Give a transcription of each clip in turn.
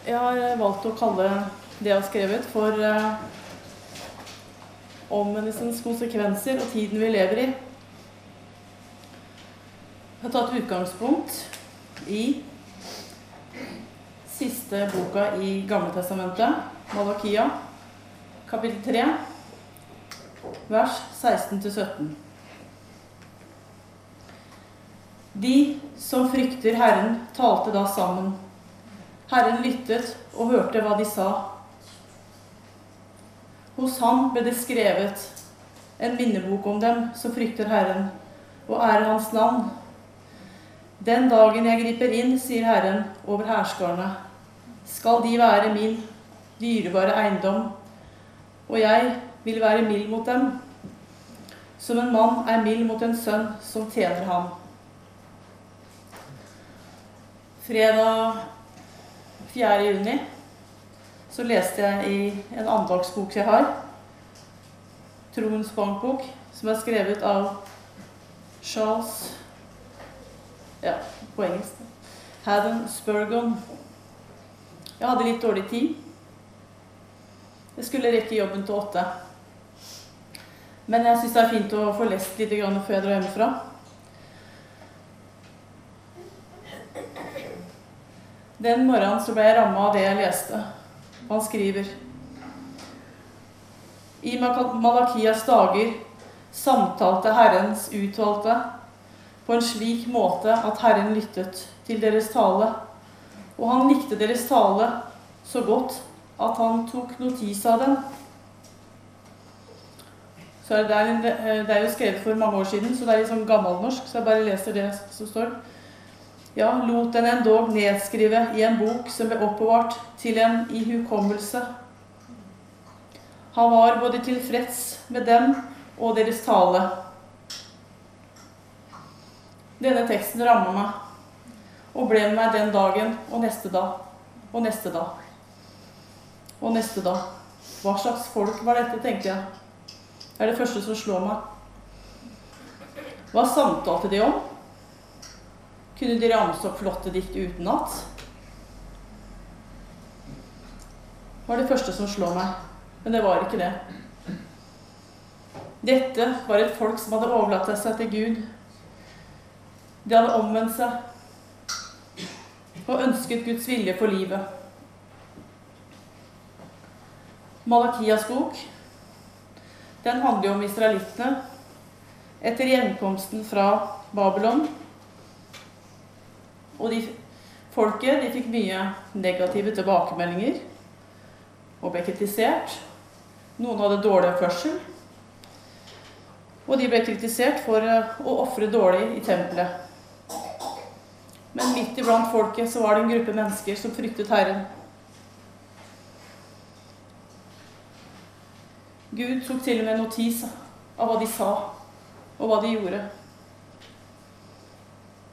Jeg har valgt å kalle det jeg har skrevet, for eh, omvendelsens konsekvenser og tiden vi lever i. Jeg har tatt utgangspunkt i siste boka i Gamletestamentet, Malakia, kapittel 3, vers 16-17. De som frykter Herren, talte da sammen. Herren lyttet og hørte hva de sa. Hos ham ble det skrevet en minnebok om dem som frykter Herren, og ærer Hans navn. Den dagen jeg griper inn, sier Herren over hærskarene, skal de være min dyrebare eiendom, og jeg vil være mild mot dem, som en mann er mild mot en sønn som tjener ham. Fredag 4. juni så leste jeg i en andagsbok jeg har, Troens bankbok, som er skrevet av Charles Ja, på engelsk. Haddon Spurgon. Jeg hadde litt dårlig tid. Jeg skulle rekke jobben til åtte. Men jeg syns det er fint å få lest litt før jeg drar hjemmefra. Den morgenen så ble jeg ramma av det jeg leste. Han skriver I Malakias dager samtalte Herrens utvalgte på en slik måte at Herren lyttet til deres tale. Og han likte deres tale så godt at han tok notis av den. Så det, er, det er jo skrevet for mange år siden, så det er litt sånn gammelnorsk, så jeg bare leser det som står. Ja, lot den endog nedskrive i en bok som ble oppbevart til en ihukommelse. Han var både tilfreds med dem og deres tale. Denne teksten rammer meg og ble med meg den dagen og neste dag og neste dag og neste dag. Hva slags folk var dette, tenkte jeg. Det er det første som slår meg. Hva samtalte de om? Kunne de ramse opp flotte dikt utenat? var det første som slår meg. Men det var ikke det. Dette var et folk som hadde overlatt seg til Gud. De hadde omvendt seg og ønsket Guds vilje for livet. Malakias bok den handler jo om israelittene etter hjemkomsten fra Babylon og de, folket de fikk mye negative tilbakemeldinger og ble kritisert. Noen hadde dårlig førsel. Og de ble kritisert for eh, å ofre dårlig i tempelet. Men midt iblant folket så var det en gruppe mennesker som fryktet Herren. Gud tok til og med notis av hva de sa, og hva de gjorde.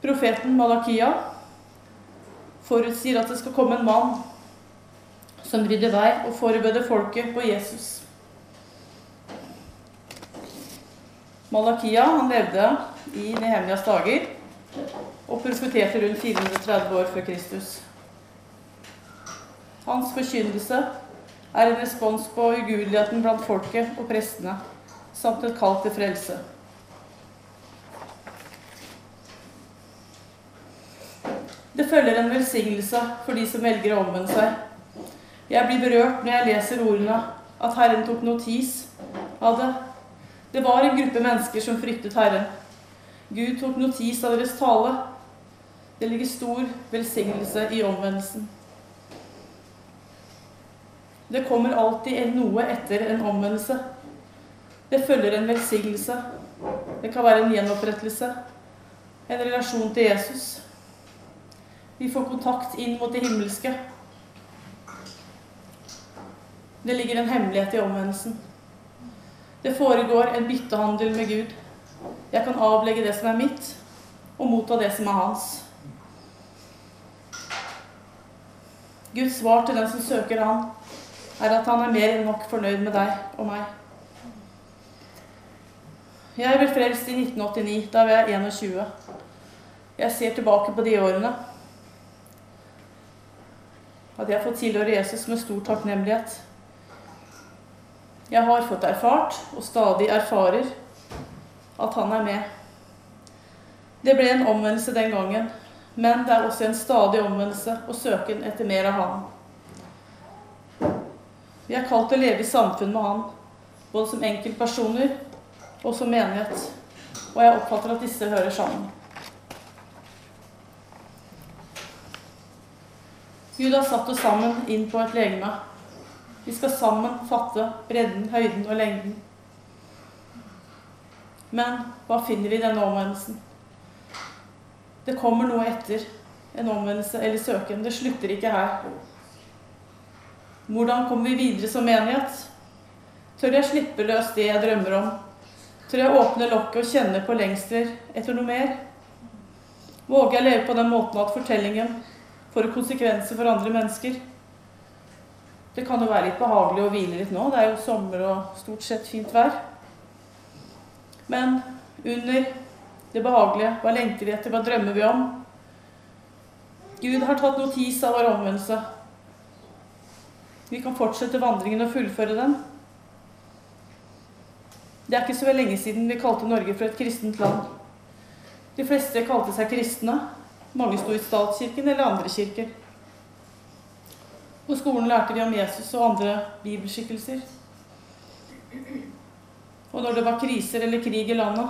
Profeten Malakia forutsier at det skal komme en mann som rydder vei og forbereder folket på Jesus. Malakia han levde i Nehemjas dager og profeterte rundt 430 år før Kristus. Hans forkynnelse er en respons på ugudeligheten blant folket og prestene, samt et kall til frelse. Det følger en velsignelse for de som velger å omvende seg. Jeg blir berørt når jeg leser ordene at Herren tok notis av det. Det var en gruppe mennesker som fryktet Herren. Gud tok notis av deres tale. Det ligger stor velsignelse i omvendelsen. Det kommer alltid noe etter en omvendelse. Det følger en velsignelse. Det kan være en gjenopprettelse, en relasjon til Jesus. Vi får kontakt inn mot det himmelske. Det ligger en hemmelighet i omvendelsen. Det foregår en byttehandel med Gud. Jeg kan avlegge det som er mitt, og motta det som er hans. Guds svar til den som søker Han, er at han er mer enn nok fornøyd med deg og meg. Jeg ble frelst i 1989. Da var jeg 21. Jeg ser tilbake på de årene. At jeg har fått tilhøre Jesus med stor takknemlighet. Jeg har fått erfart, og stadig erfarer, at han er med. Det ble en omvendelse den gangen, men det er også en stadig omvendelse og søken etter mer av Han. Vi er kalt til å leve i samfunn med Han, både som enkeltpersoner og som menighet. Og jeg oppfatter at disse hører sammen. Gud har satt oss sammen inn på et legeme. Vi skal sammen fatte bredden, høyden og lengden. Men hva finner vi i denne omvendelsen? Det kommer noe etter en omvendelse eller søken. Det slutter ikke her. Hvordan kommer vi videre som menighet? Tør jeg slippe løs det jeg drømmer om? Tør jeg åpne lokket og kjenne på lengsler etter noe mer? Våger jeg leve på den måten at fortellingen får konsekvenser for andre mennesker? Det kan jo være litt behagelig å hvile litt nå. Det er jo sommer og stort sett fint vær. Men under det behagelige, hva lengter vi etter, hva drømmer vi om? Gud har tatt notis av vår omvendelse. Vi kan fortsette vandringen og fullføre den. Det er ikke så lenge siden vi kalte Norge for et kristent land. De fleste kalte seg kristne. Mange sto i statskirken eller andre kirker. På skolen lærte de om Jesus og andre bibelskikkelser. Og når det var kriser eller krig i landet,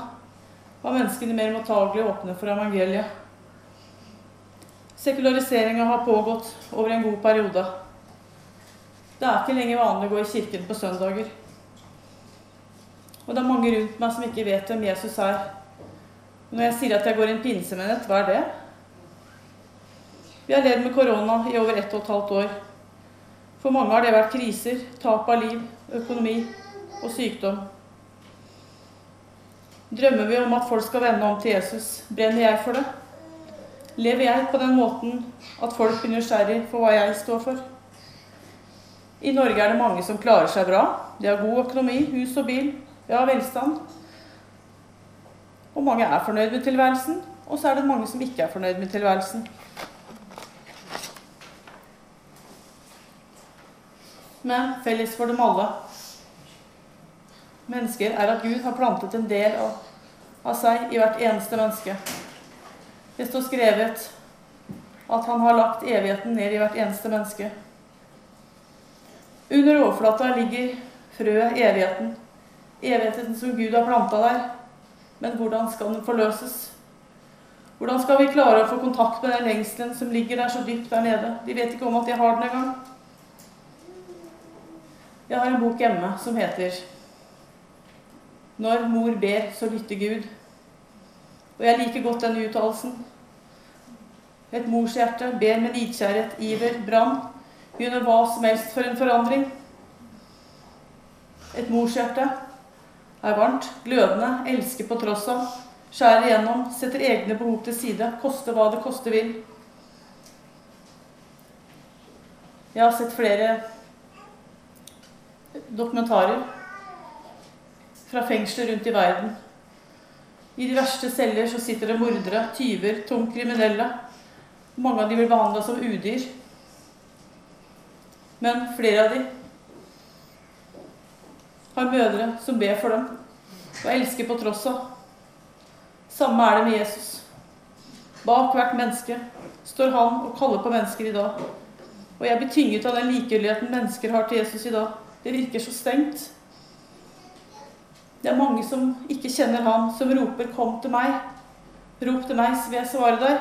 var menneskene mer mottagelige åpne for evangeliet. Sekulariseringa har pågått over en god periode. Det er ikke lenger vanlig å gå i kirken på søndager. Og det er mange rundt meg som ikke vet hvem Jesus er. Når jeg sier at jeg går i en pinsemenighet, hva er det? Vi har levd med korona i over ett og et halvt år. For mange har det vært kriser, tap av liv, økonomi og sykdom. Drømmer vi om at folk skal vende om til Jesus, brenner jeg for det? Lever jeg på den måten at folk blir nysgjerrig for hva jeg står for? I Norge er det mange som klarer seg bra. De har god økonomi, hus og bil, ja, velstand. Og mange er fornøyd med tilværelsen, og så er det mange som ikke er fornøyd med tilværelsen. Men felles for dem alle mennesker, er at Gud har plantet en del av, av seg i hvert eneste menneske. Det står skrevet at han har lagt evigheten ned i hvert eneste menneske. Under overflata ligger frøet evigheten. Evigheten som Gud har planta der. Men hvordan skal den forløses? Hvordan skal vi klare å få kontakt med den lengselen som ligger der så dypt der nede? De vet ikke om at jeg har den engang. Jeg har en bok hjemme som heter når mor ber, så lytter Gud. Og jeg liker godt denne uttalelsen. Et morshjerte ber med nidkjærhet, iver, brann. Begynner hva som helst for en forandring. Et morshjerte er varmt, glødende, elsker på tross av, skjærer igjennom, setter egne behov til side, koste hva det koste vil. Jeg har sett flere dokumentarer fra fengsler rundt i verden. I de verste celler så sitter det mordere, tyver, tungt kriminelle. Mange av de blir behandla som udyr. Men flere av de har mødre som ber for dem og elsker på tross av. Samme er det med Jesus. Bak hvert menneske står han og kaller på mennesker i dag. Og jeg blir tynget av den likegyldigheten mennesker har til Jesus i dag. Det virker så stengt. Det er mange som ikke kjenner ham, som roper 'Kom til meg'. Rop til meg, så vil jeg svare deg.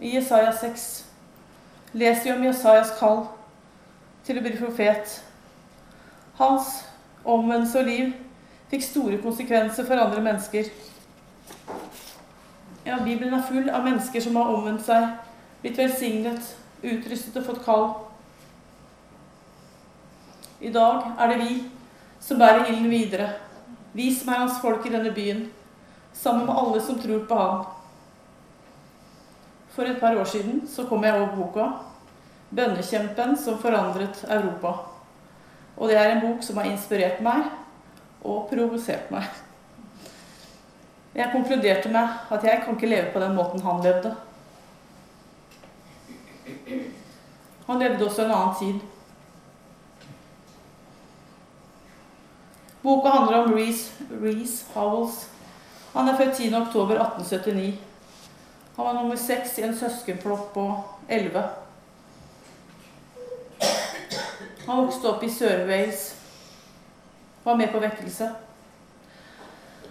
I Jesaja 6 leser vi om Jesajas kall til å bli profet. Hans omvendelse og liv fikk store konsekvenser for andre mennesker. Ja, Bibelen er full av mennesker som har omvendt seg, blitt velsignet, utrustet og fått kall. I dag er det vi som bærer ilden videre. Vi som er hans folk i denne byen, sammen med alle som tror på ham. For et par år siden så kom jeg over boka 'Bønnekjempen som forandret Europa'. Og det er en bok som har inspirert meg og provosert meg. Jeg konkluderte med at jeg kan ikke leve på den måten han levde. Han levde også en annen tid. Boka handler om Reece, Reece Howells. Han er født 10.10.1879. Han var nummer seks i en søskenflokk på elleve. Han vokste opp i Sør-Wales. Var med på vekkelse.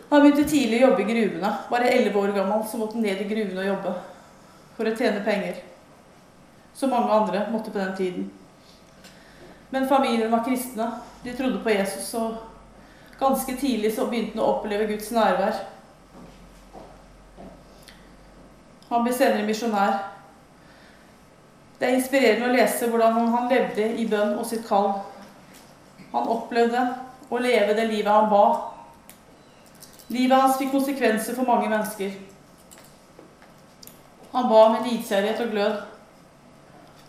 Han begynte tidlig å jobbe i gruvene. Bare elleve år gammel så måtte han ned i gruvene og jobbe for å tjene penger. Som mange andre måtte på den tiden. Men familien var kristne. De trodde på Jesus, og ganske tidlig så begynte han å oppleve Guds nærvær. Han ble senere misjonær. Det er inspirerende å lese hvordan han levde i bønn og sitt kall. Han opplevde å leve det livet han ba Livet hans fikk konsekvenser for mange mennesker. Han ba med nidkjærlighet og glød,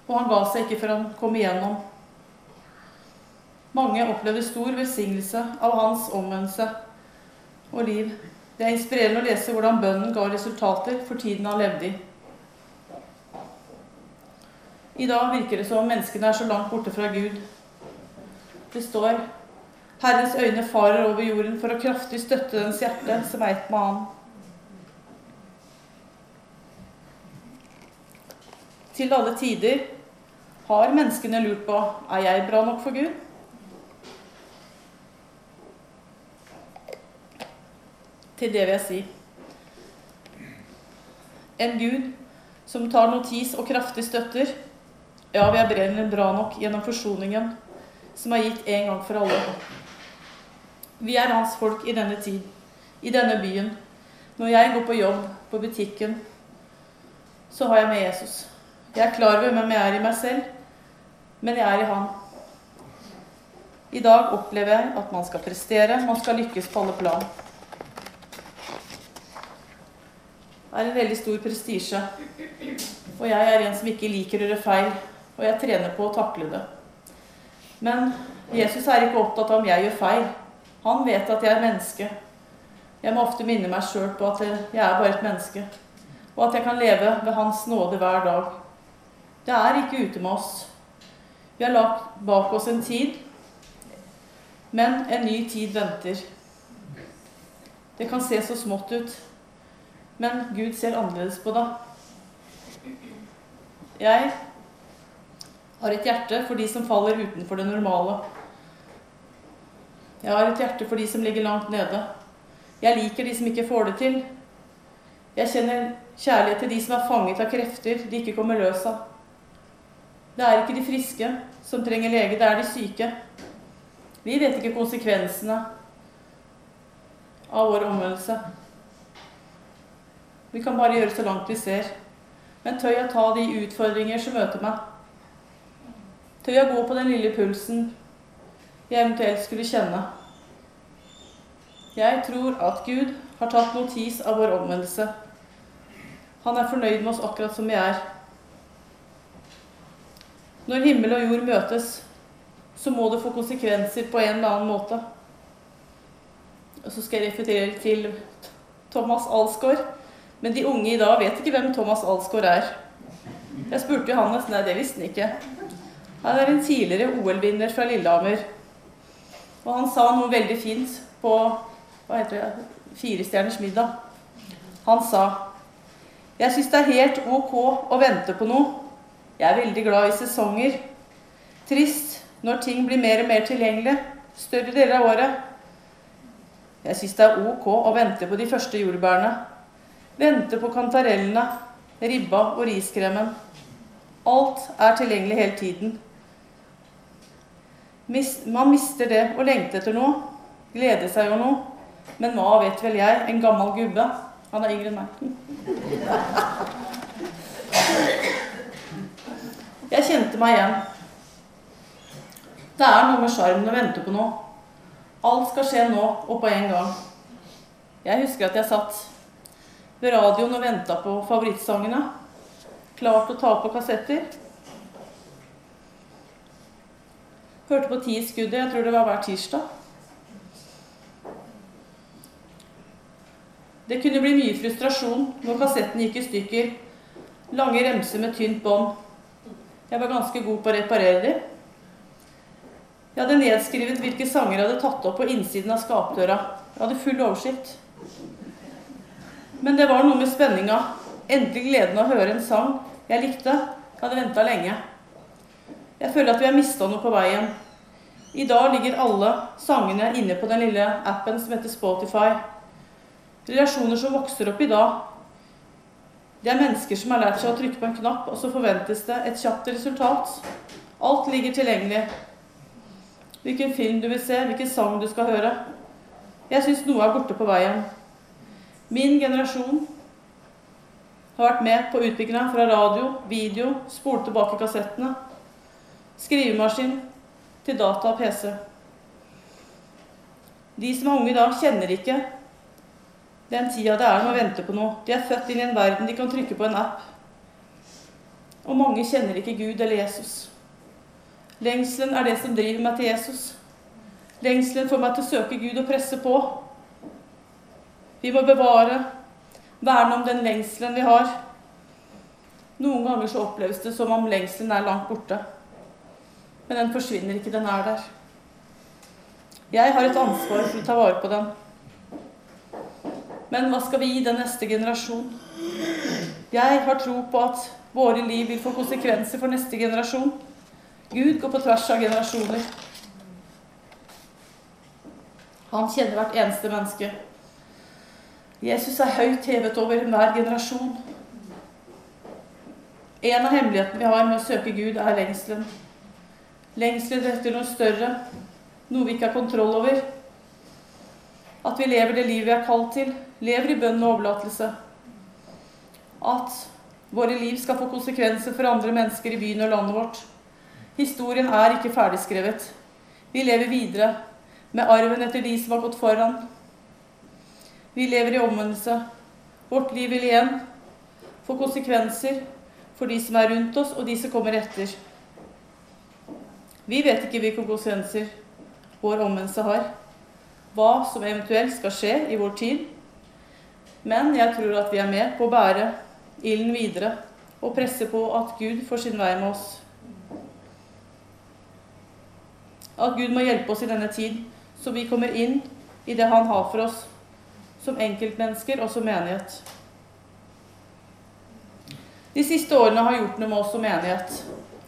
og han ga seg ikke før han kom igjennom. Mange opplevde stor velsignelse av hans omvendelse og liv. Det er inspirerende å lese hvordan bønnen ga resultater for tiden han levde i. I dag virker det som om menneskene er så langt borte fra Gud. Det står Herrens øyne farer over jorden for å kraftig støtte dens hjerte som er ett med Han. Til alle tider har menneskene lurt på er jeg bra nok for Gud. Til det vil jeg si en Gud som tar notis og kraftig støtter. Ja, vi er brennende bra nok gjennom forsoningen som er gitt en gang for alle. Vi er hans folk i denne tid, i denne byen. Når jeg går på jobb, på butikken, så har jeg med Jesus. Jeg er klar over hvem jeg er i meg selv, men jeg er i han. I dag opplever jeg at man skal prestere, man skal lykkes på alle plan. Det er en veldig stor prestisje. Og jeg er en som ikke liker å gjøre feil, og jeg trener på å takle det. Men Jesus er ikke opptatt av om jeg gjør feil. Han vet at jeg er menneske. Jeg må ofte minne meg sjøl på at jeg er bare et menneske, og at jeg kan leve ved Hans nåde hver dag. Det er ikke ute med oss. Vi har lagt bak oss en tid, men en ny tid venter. Det kan se så smått ut, men Gud ser annerledes på det. Jeg har et hjerte for de som faller utenfor det normale. Jeg har et hjerte for de som ligger langt nede. Jeg liker de som ikke får det til. Jeg kjenner kjærlighet til de som er fanget av krefter de ikke kommer løs av. Det er ikke de friske som trenger lege, det er de syke. Vi vet ikke konsekvensene av vår omvendelse. Vi kan bare gjøre så langt vi ser. Men tør jeg ta de utfordringer som møter meg? Tør jeg gå på den lille pulsen jeg eventuelt skulle kjenne. Jeg tror at Gud har tatt notis av vår omvendelse. Han er fornøyd med oss akkurat som vi er. Når himmel og jord møtes, så må det få konsekvenser på en eller annen måte. Og så skal jeg referere til Thomas Alsgaard. Men de unge i dag vet ikke hvem Thomas Alsgaard er. Jeg spurte Johannes. Nei, det visste han ikke. Han er en tidligere OL-vinner fra Lillehammer. Og han sa noe veldig fint på hva heter det, Firestjerners middag. Han sa Jeg syns det er helt ok å vente på noe. Jeg er veldig glad i sesonger. Trist når ting blir mer og mer tilgjengelig større deler av året. Jeg syns det er ok å vente på de første jordbærene. Vente på kantarellene, ribba og riskremen. Alt er tilgjengelig hele tiden. Man mister det å lengte etter noe, glede seg over noe. Men hva vet vel jeg, en gammel gubbe. Han er yngre enn meg. Jeg kjente meg igjen. Det er noe med sjarmen å vente på noe. Alt skal skje nå og på en gang. Jeg husker at jeg satt ved radioen og venta på favorittsangene. Klart å ta på kassetter. Hørte på ti skuddet, jeg tror det var hver tirsdag. Det kunne bli mye frustrasjon når kassetten gikk i stykker. Lange remser med tynt bånd. Jeg var ganske god på å reparere dem. Jeg hadde nedskrevet hvilke sanger jeg hadde tatt opp på innsiden av skapdøra. Jeg hadde full oversikt. Men det var noe med spenninga. Endelig gleden av å høre en sang jeg likte. Jeg hadde venta lenge. Jeg føler at vi har mista noe på veien. I dag ligger alle sangene inne på den lille appen som heter Spotify. Relasjoner som vokser opp i dag. Det er mennesker som har lært seg å trykke på en knapp, og så forventes det et kjapt resultat. Alt ligger tilgjengelig. Hvilken film du vil se, hvilken sang du skal høre. Jeg syns noe er borte på veien. Min generasjon har vært med på utviklinga fra radio, video, spole tilbake kassettene, skrivemaskin til data og PC. De som er unge i dag, kjenner ikke den tida det er med å vente på noe. De er født inn i en verden de kan trykke på en app. Og mange kjenner ikke Gud eller Jesus. Lengselen er det som driver meg til Jesus. Lengselen får meg til å søke Gud og presse på. Vi må bevare, verne om den lengselen vi har. Noen ganger så oppleves det som om lengselen er langt borte. Men den forsvinner ikke, den er der. Jeg har et ansvar for å ta vare på den. Men hva skal vi gi den neste generasjon? Jeg har tro på at våre liv vil få konsekvenser for neste generasjon. Gud går på tvers av generasjoner. Han kjenner hvert eneste menneske. Jesus er høyt hevet over enhver generasjon. En av hemmelighetene vi har med å søke Gud, er lengselen. Lengselen etter noe større, noe vi ikke har kontroll over. At vi lever det livet vi er kalt til, lever i bønn og overlatelse. At våre liv skal få konsekvenser for andre mennesker i byen og landet vårt. Historien er ikke ferdigskrevet. Vi lever videre med arven etter de som har gått foran. Vi lever i omvendelse. Vårt liv vil igjen få konsekvenser for de som er rundt oss, og de som kommer etter. Vi vet ikke hvilke konsekvenser vår omvendelse har. Hva som eventuelt skal skje i vår tid. Men jeg tror at vi er med på å bære ilden videre og presse på at Gud får sin vei med oss. At Gud må hjelpe oss i denne tid, så vi kommer inn i det Han har for oss som enkeltmennesker og som menighet. De siste årene har gjort noe med oss som menighet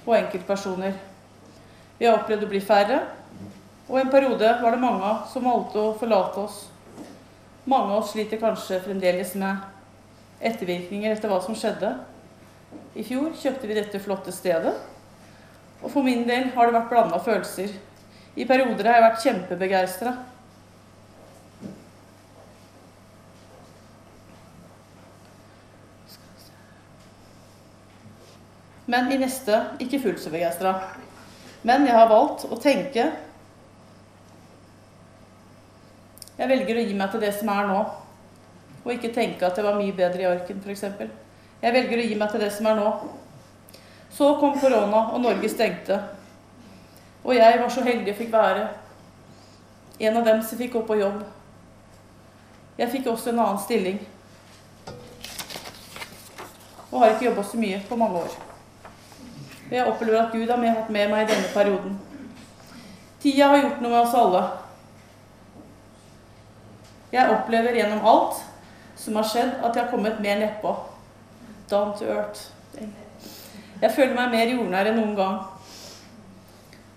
og enkeltpersoner. Vi har opplevd å bli færre, og en periode var det mange som valgte å forlate oss. Mange av oss sliter kanskje fremdeles med ettervirkninger etter hva som skjedde. I fjor kjøpte vi dette flotte stedet. Og for min del har det vært blanda følelser. I perioder har jeg vært kjempebegeistra. Men i neste ikke fullt så begeistra. Men jeg har valgt å tenke Jeg velger å gi meg til det som er nå, og ikke tenke at det var mye bedre i Arken f.eks. Jeg velger å gi meg til det som er nå. Så kom korona, og Norge stengte. Og jeg var så heldig og fikk være en av dem som fikk gå på jobb. Jeg fikk også en annen stilling. Og har ikke jobba så mye på mange år. Jeg opplever at Gud har hatt med meg i denne perioden. Tida har gjort noe med oss alle. Jeg opplever gjennom alt som har skjedd, at jeg har kommet mer nedpå. Down to earth. Jeg føler meg mer jordnær enn noen gang.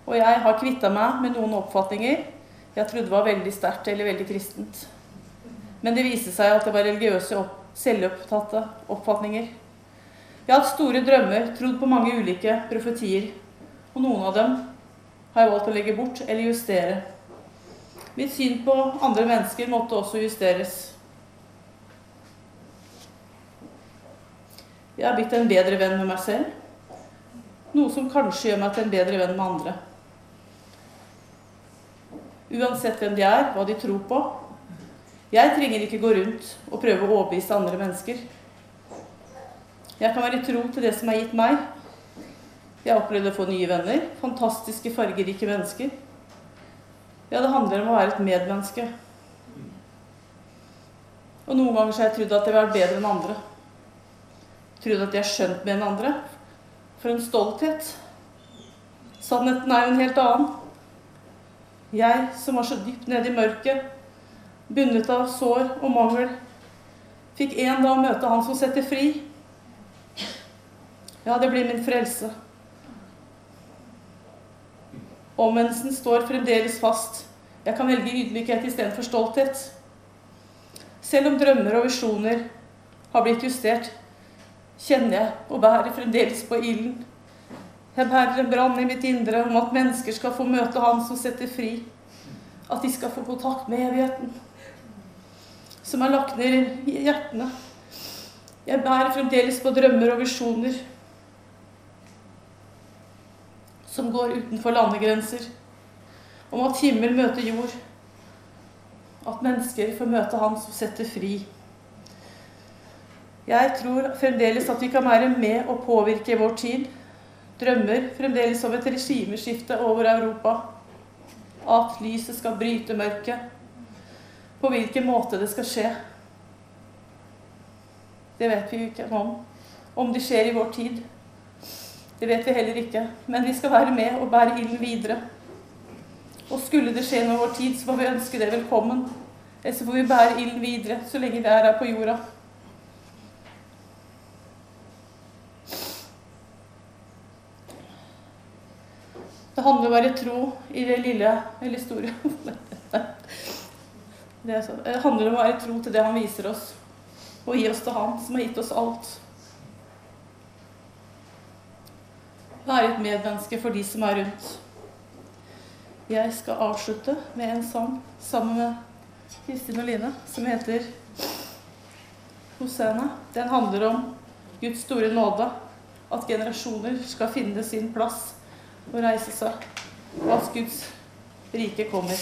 Og jeg har kvitta meg med noen oppfatninger jeg trodde var veldig sterkt eller veldig kristent. Men det viste seg at det var religiøse, selvopptatte oppfatninger. Jeg har hatt store drømmer, trodd på mange ulike profetier. Og noen av dem har jeg valgt å legge bort eller justere. Mitt syn på andre mennesker måtte også justeres. Jeg har blitt en bedre venn med meg selv. Noe som kanskje gjør meg til en bedre venn med andre. Uansett hvem de er, hva de tror på. Jeg trenger ikke gå rundt og prøve å overbevise andre mennesker. Jeg kan være tro til det som er gitt meg. Jeg opplevde å få nye venner. Fantastiske, fargerike mennesker. Ja, det handler om å være et medmenneske. Og noen ganger så har jeg trodd at jeg var bedre enn andre. Trodd at jeg har skjønt mer enn andre. For en stolthet. Sannheten er jo en helt annen. Jeg som var så dypt nede i mørket, bundet av sår og mangel, fikk en dag møte Han som setter fri. Ja, det blir min frelse. Omvendelsen står fremdeles fast. Jeg kan velge ydmykhet istedenfor stolthet. Selv om drømmer og visjoner har blitt justert, kjenner jeg og bærer fremdeles på ilden. Jeg bærer en brann i mitt indre om at mennesker skal få møte Han som setter fri. At de skal få kontakt med evigheten, som er lagt ned i hjertene. Jeg bærer fremdeles på drømmer og visjoner som går utenfor landegrenser. Om at himmel møter jord. At mennesker får møte Han som setter fri. Jeg tror fremdeles at vi kan være med og påvirke vår tid. Drømmer fremdeles om et regimeskifte over Europa. At lyset skal bryte mørket. På hvilken måte det skal skje. Det vet vi jo ikke om. Om det skjer i vår tid. Det vet vi heller ikke. Men vi skal være med og bære ilden videre. Og skulle det skje noe i vår tid, så får vi ønske det velkommen. Eller så får vi bære ilden videre så lenge vi er her på jorda. Det handler om å være tro i det lille eller store. Det, sånn. handler om å være tro til det han viser oss, og gi oss til han som har gitt oss alt. Være et medmenneske for de som er rundt. Jeg skal avslutte med en sang sammen med Kristin og Line som heter Hosene. Den handler om Guds store nåde. At generasjoner skal finne sin plass og reise seg, og at Guds rike kommer.